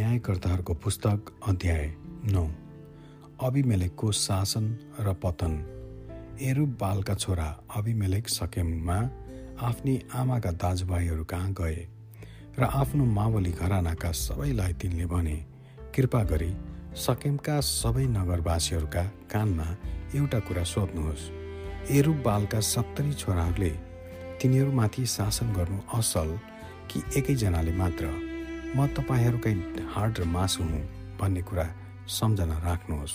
न्यायकर्ताहरूको पुस्तक अध्याय नौ। अभिमेलेकको शासन र पतन। एरुब बालका छोरा अभिमेलेक सकेममा आफ्नी आमाका दाजुभाइहरू कहाँ गए र आफ्नो मावली घरानाका सबैलाई तिनले भने कृपा गरी सकेमका सबै नगरवासीहरूका कानमा एउटा कुरा सोध्नुहोस्। एरुब बालका सत्तरी छोराहरूले तिनीहरूमाथि शासन गर्नु असल कि एकैजनाले मात्र? म तपाईँहरूकै हाड र मासु हुँ भन्ने कुरा सम्झना राख्नुहोस्।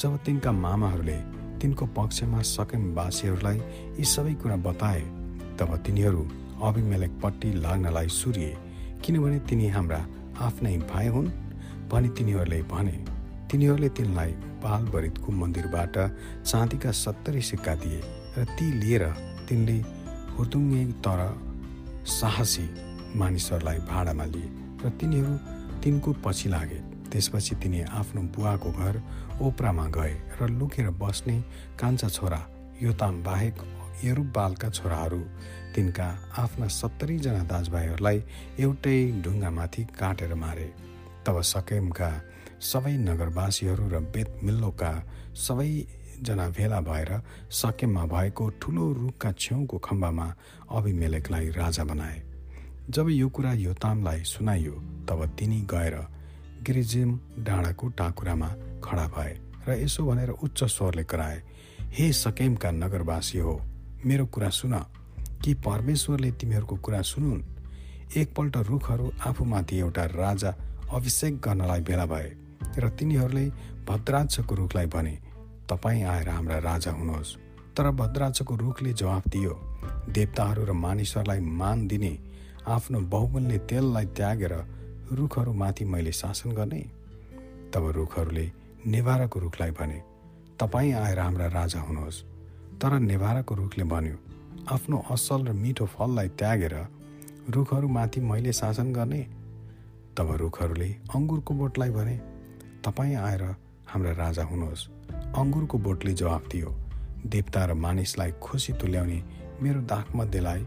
जब तिनका मामाहरूले तिनको पक्षमा सकेमवासीहरूलाई यी सबै कुरा बताए तब तिनीहरू अभिमेलेकपट्टि लाग्नलाई सुरिए किनभने तिनी हाम्रा आफ्नै भाइ हुन् भनी तिनीहरूले भने। तिनीहरूले तिनलाई बालभरितको मन्दिरबाट चाँदीका सत्तरी सिक्का दिए र ती लिएर तिनले हुर्दुङ्गे तर साहसी मानिसहरूलाई भाडामा लिए। र तिनीहरू तिनको पछि लागे। त्यसपछि तिनी आफ्नो बुवाको घर ओप्रामा गए र लुकेर बस्ने कान्छा छोरा योताम बाहेक बालका छोराहरू तिनका आफ्ना सत्तरीजना दाजुभाइहरूलाई एउटै ढुङ्गामाथि काटेर मारे। तब सकेमका सबै नगरवासीहरू र बेत मिल्लोका सबैजना भेला भएर सकेममा भएको ठुलो रुखका छेउको खम्बामा अभिमेलेकलाई राजा बनाए। जब यो कुरा योतामलाई सुनाइयो तब तिनी गएर गिरिजिम डाँडाको टाकुरामा खडा भए र यसो भनेर उच्च स्वरले कराए हे सकेमका नगरवासी हो मेरो कुरा सुन। कि परमेश्वरले तिमीहरूको कुरा सुनुन्? एकपल्ट रुखहरू आफूमाथि एउटा राजा अभिषेक गर्नलाई भेला भए र तिनीहरूले भद्राक्षको रुखलाई भने तपाईँ आएर हाम्रा राजा हुनुहोस्। तर भद्राक्षको रुखले जवाफ दियो देवताहरू र मानिसहरूलाई मान दिने आफ्नो बहुमूल्य तेललाई त्यागेर रुखहरूमाथि मैले शासन गर्ने। तब रुखहरूले नेभाराको रुखलाई भने तपाईँ आएर हाम्रा राजा हुनुहोस्। तर नेभाराको रुखले भन्यो आफ्नो असल र मिठो फललाई त्यागेर रुखहरूमाथि मैले शासन गर्ने। तब रुखहरूले अङ्गुरको बोटलाई भने तपाईँ आएर हाम्रा राजा हुनुहोस्। अङ्गुरको बोटले जवाफ दियो देवता र मानिसलाई खुसी तुल्याउने मेरो दागमध्येलाई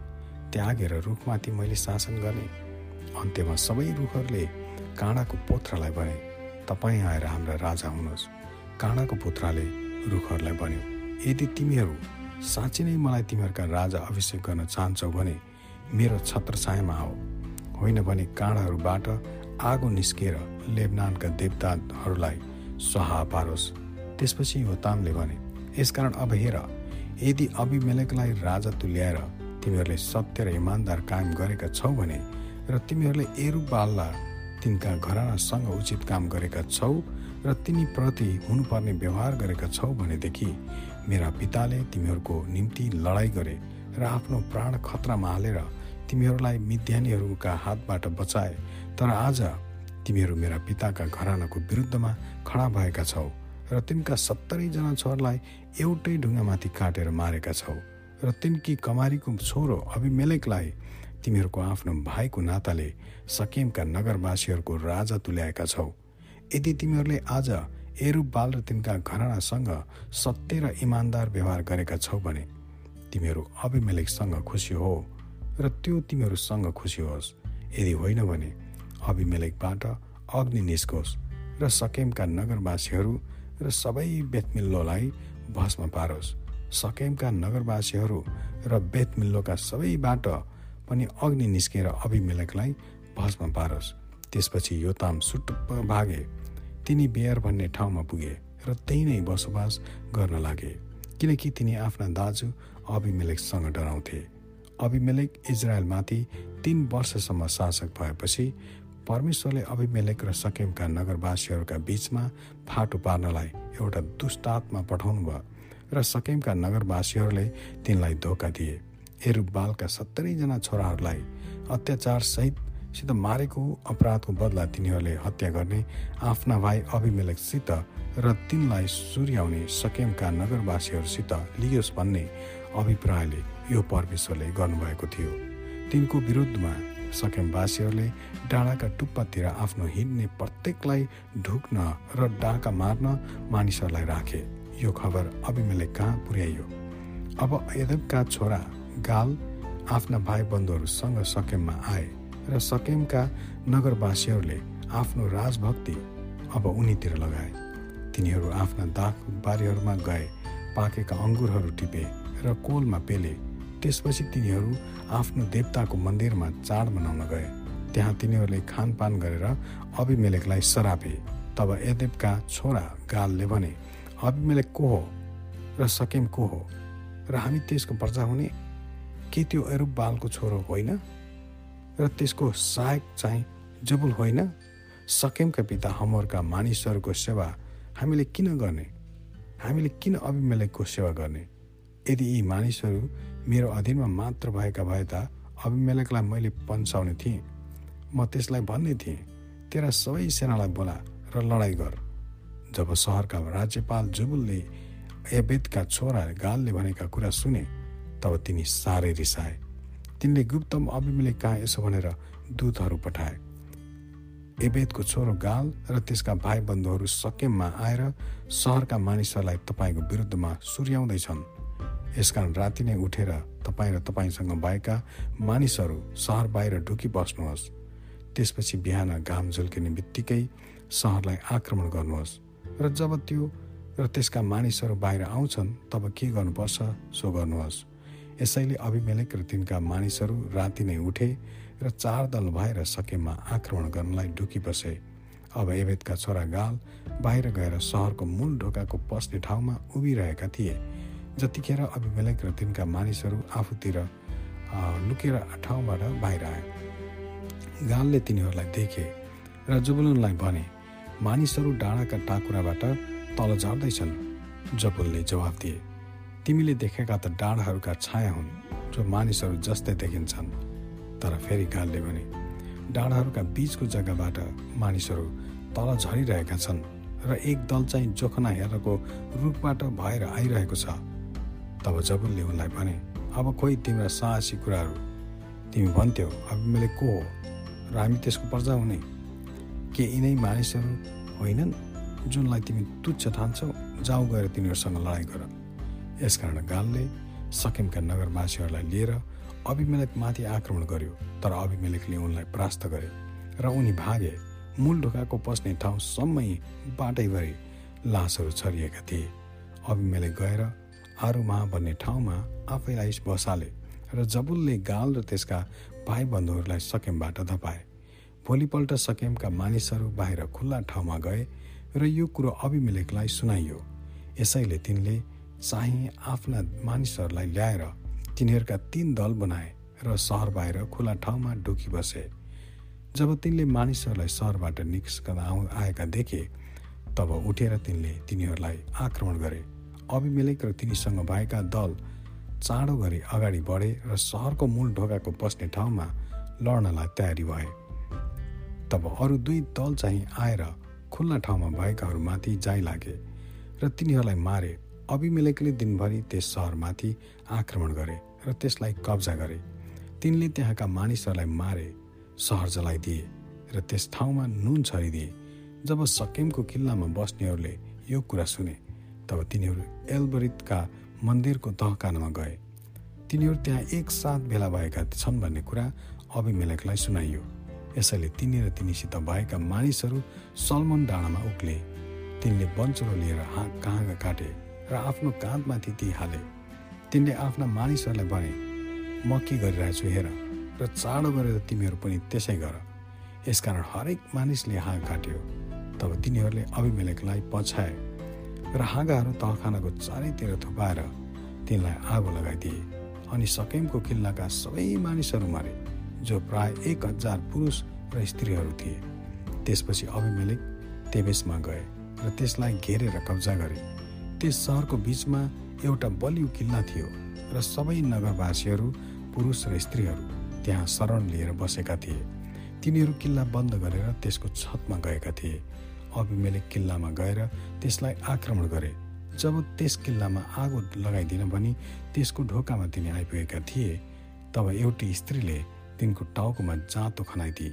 त्यागेर रुखमाथि मैले शासन गर्ने। अन्त्यमा सबै रुखहरूले काँडाको पोथ्रालाई भने तपाईँ आएर हाम्रा राजा हुनुहोस्। काँडाको पुत्राले रुखहरूलाई भन्यो यदि तिमीहरू साँच्चै नै मलाई तिमीहरूका राजा अभिषेक गर्न चाहन्छौ भने मेरो छत्र छायामा आऊ होइन भने काँडाहरूबाट आगो निस्किएर लेबनानका देवताहरूलाई स्वाहा पारोस्। त्यसपछि होतामले भने यसकारण अब हेर यदि अभिमेलेकलाई राजा तुल्याएर तिमीहरूले सत्य र इमान्दार कायम गरेका छौ भने र तिमीहरूले एरुबालला तिनका घरानासँग उचित काम गरेका छौ र तिनीप्रति हुनुपर्ने व्यवहार गरेका छौ भनेदेखि मेरा पिताले तिमीहरूको निम्ति लडाइँ गरे र आफ्नो प्राण खतरामा हालेर तिमीहरूलाई मिद्यानीहरूका हातबाट बचाए तर आज तिमीहरू मेरा पिताका घरानाको विरुद्धमा खडा भएका छौ र तिनका सत्तरीजना छोरलाई एउटै ढुङ्गामाथि काटेर मारेका छौ। र तिनकी कमारीको छोरो अभिमेलेकलाई तिमीहरूको आफ्नो भाइको नाताले सकेमका नगरवासीहरूको राजा तुल्याएका छौ। यदि तिमीहरूले आज एरुबाल र तिनका घरानासँग सत्य र इमान्दार व्यवहार गरेका छौ भने तिमीहरू अभिमेलेकसँग खुसी हो र त्यो तिमीहरूसँग खुसी होस्। यदि होइन भने अभिमेलेकबाट अग्नि निस्कोस् र सकेमका नगरवासीहरू र सबै बेतमिल्लोलाई भस्म पारोस्। सकेमका नगरवासीहरू र बेतमिल्लोका सबैबाट पनि अग्नि निस्केर अभिमेलकलाई भस्म पारोस्। त्यसपछि योताम सुटुप्प भागे। तिनी बेयर भन्ने ठाउँमा पुगे र त्यही नै बसोबास गर्न लागे। किनकि तिनी आफ्ना दाजु अभिमेलेकसँग डराउँथे। अभिमेलेक इजरायलमाथि तिन वर्षसम्म शासक भएपछि परमेश्वरले अभिमेलेक र सकेमका नगरवासीहरूका बीचमा फाटो पार्नलाई एउटा दुष्टात्मा पठाउनु भयो र सकेमका नगरवासीहरूले तिनलाई धोका दिए। एरुबालका सत्तरीजना छोराहरूलाई अत्याचार सहितसित मारेको अपराधको बदला तिनीहरूले हत्या गर्ने आफ्ना भाइ अभिमेलकसित र तिनलाई सुर्याउने सकेमका नगरवासीहरूसित लियोस् भन्ने अभिप्रायले यो परमेश्वरले गर्नुभएको थियो। तिनको विरुद्धमा सकेमवासीहरूले डाँडाका टुप्पातिर आफ्नो हिँड्ने प्रत्येकलाई ढुक्न र डाका मार्न मानिसहरूलाई राखे। यो खबर अभिमेले कहाँ पुर्याइयो अब यदवका छोरा गाल आफ्ना भाइ बन्धुहरूसँग सकेममा आए र सकेमका नगरवासीहरूले आफ्नो राजभक्ति अब उनीतिर लगाए। तिनीहरू आफ्ना दाग बारीहरूमा गए पाकेका अङ्गुरहरू टिपे र कोलमा पेले। त्यसपछि तिनीहरू आफ्नो देवताको मन्दिरमा चाड मनाउन गए। त्यहाँ तिनीहरूले खानपान गरेर अभिमेलेकलाई सरापे। तब एदेवका छोरा गालले भने अभिमेलेक को हो र सकेम को हो र हामी त्यसको प्रजा हुने के त्यो एरुप बालको छोरो होइन र त्यसको सहायक चाहिँ जबुल होइन? सकेमका पिता हमरका मानिसहरूको सेवा हामीले किन गर्ने? हामीले किन अभिमेलेकको सेवा गर्ने? यदि यी मानिसहरू मेरो अधीनमा मात्र भएका भए त अभिमेलेकलाई मैले पन्साउने थिएँ। म त्यसलाई भन्ने थिएँ तेरा सबै सेनालाई बोला र लडाइँ गर। जब सहरका राज्यपाल जुबुलले एबेदका छोरा गालले भनेका कुरा सुने तब तिनी साह्रै रिसाए। तिनले गुप्तम अभिमेले कहाँ यसो भनेर दूतहरू पठाए। एबेदको छोरो गाल र त्यसका भाइ बन्धुहरू सकेममा आएर सहरका मानिसहरूलाई तपाईँको विरुद्धमा सुर्याउँदैछन्। यसकारण राति नै उठेर तपाईँ र तपाईँसँग भएका मानिसहरू सहर बाहिर ढुकी बस्नुहोस् त्यसपछि बिहान घाम झुल्किने बित्तिकै सहरलाई आक्रमण गर्नुहोस्। र जब त्यो र त्यसका मानिसहरू बाहिर आउँछन् तब के गर्नुपर्छ? सो गर्नुहोस्। यसैले अभिमेलेक र तिनका मानिसहरू राति नै उठे र चार दल भएर सकेमा आक्रमण गर्नलाई ढुकी बसे। अब एवेदका छोरा गाल बाहिर गएर सहरको मूल ढोकाको पस्ने ठाउँमा उभिरहेका थिए। जतिखेर अभिमेलेक र तिनका मानिसहरू आफूतिर लुकेर ठाउँबाट बाहिर आए। गालले तिनीहरूलाई देखे र जुबुलुनलाई भने मानिसहरू डाँडाका टाकुराबाट तल झर्दैछन् जबुलले जवाब दिए तिमीले देखेका त डाँडाहरूका छाया हुन् जो मानिसहरू जस्तै देखिन्छन्। तर फेरि गालले भने डाँडाहरूका बिचको जग्गाबाट मानिसहरू तल झरिरहेका छन् र एक दल चाहिँ जोखना हेरेको रुखबाट भएर आइरहेको छ। तब जबुलले उनलाई भने अब खोइ तिम्रा साहसी कुराहरू। तिमी भन्थ्यौ अब मैले को हो र हामी त्यसको पर्जा हुने के यिनै मानिसहरू होइनन् जुनलाई तिमी तुच्छ ठान्छौ जाउँ गएर तिनीहरूसँग लडाइँ गर। यसकारण गालले सकिमका नगरवासीहरूलाई लिएर अभिमेलक माथि आक्रमण गर्यो तर अभिमेलकले उनलाई परास्त गरे र उनी भागे मूल ढोकाको पस्ने ठाउँसम्मै बाटैभरि लासहरू छरिएका थिए। अभिमेले गएर आरुमा भन्ने ठाउँमा आफैलाई बसाले र जबुलले गाल र त्यसका भाइ बन्धुहरूलाई सकेमबाट धपाए। भोलिपल्ट सकेमका मानिसहरू बाहिर खुल्ला ठाउँमा गए र यो कुरो अभिमेलेकलाई सुनाइयो। यसैले तिनले चाहिँ आफ्ना मानिसहरूलाई ल्याएर तिनीहरूका तीन दल बनाए र सहर बाहिर खुला ठाउँमा ढुकी बसे। जब तिनले मानिसहरूलाई सहरबाट निस्कँदा आउ आएका देखे तब उठेर तिनले तिनीहरूलाई आक्रमण गरे। अभिमेलेक र तिनीसँग भएका दल चाँडो गरी अगाडि बढे र सहरको मूल ढोकाको बस्ने ठाउँमा लड्नलाई तयारी भए। तब अरू दुई दल चाहिँ आएर खुल्ला ठाउँमा भएकाहरूमाथि जाइ लागे र तिनीहरूलाई मारे। अभिमेलेकले दिनभरि त्यस सहरमाथि आक्रमण गरे र त्यसलाई कब्जा गरे। तिनले त्यहाँका मानिसहरूलाई मारे सहर जलाइदिए र त्यस ठाउँमा नुन छरिदिए। जब सकेमको किल्लामा बस्नेहरूले यो कुरा सुने तब तिनीहरू एल्बरितका मन्दिरको तहकानमा गए। तिनीहरू त्यहाँ एकसाथ भेला भएका छन् भन्ने कुरा अभिमेलेकलाई सुनाइयो। यसैले तिनी र तिनीसित भएका मानिसहरू सलमन डाँडामा उक्ले। तिनले बन्चुरो लिएर हाँ कहाँ काटे र आफ्नो काँधमाथि ती हाले तिनले आफ्ना मानिसहरूलाई भने म के गरिरहेछु हेर र चाँडो गरेर तिमीहरू पनि त्यसै गर। यसकारण हरेक मानिसले हाँ काट्यो। तब तिनीहरूले अभिमेलेकलाई पछाए र हाँगाहरू तहखानाको चारैतिर थुपाएर तिनलाई आगो लगाइदिए अनि सकेमको किल्लाका सबै मानिसहरू मारे। जो प्राय एक हजार पुरुष र स्त्रीहरू थिए। त्यसपछि अभिमेलिक तेबेसमा गए र त्यसलाई घेरेर कब्जा गरे। त्यस सहरको बिचमा एउटा बलियो किल्ला थियो र सबै नगरवासीहरू पुरुष र स्त्रीहरू त्यहाँ शरण लिएर बसेका थिए। तिनीहरू किल्ला बन्द गरेर त्यसको छतमा गएका थिए। अभिमेलिक किल्लामा गएर त्यसलाई आक्रमण गरे। जब त्यस किल्लामा आगो लगाइदिन भनी त्यसको ढोकामा तिनी आइपुगेका थिए तब एउटी स्त्रीले तिनको टाउकोमा जाँतो खनाइदिए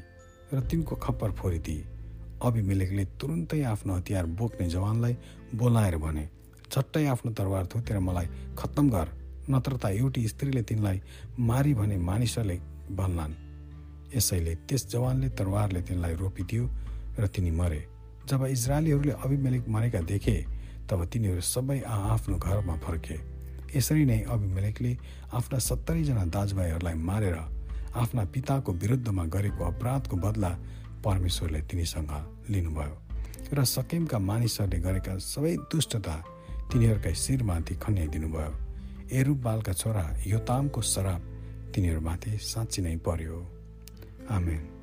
र तिनको खप्पर फोरिदिए। अभिमेलेकले तुरुन्तै आफ्नो हतियार बोक्ने जवानलाई बोलाएर भने झट्टै आफ्नो तरवार थुतेर मलाई खत्तम गर नत्र त एउटी स्त्रीले तिनलाई मारी भने मानिसहरूले भन्लान्। यसैले त्यस जवानले तरवारले तिनलाई रोपिदियो र तिनी मरे। जब इजरायलीहरूले अभिमेलेक मरेका देखे तब तिनीहरू सबै आफ्नो घरमा फर्के। यसरी नै अभिमेलेकले आफ्ना सत्तरीजना दाजुभाइहरूलाई मारेर आफ्ना पिताको विरुद्धमा गरेको अपराधको बदला परमेश्वरले तिनीसँग लिनुभयो। र सकेमका मानिसहरूले गरेका सबै दुष्टता तिनीहरूका शिरमाथि खन्याइदिनुभयो। एरुब बालका छोरा योतामको शराब तिनीहरूमाथि साँच्ची नै पर्यो। आमेन।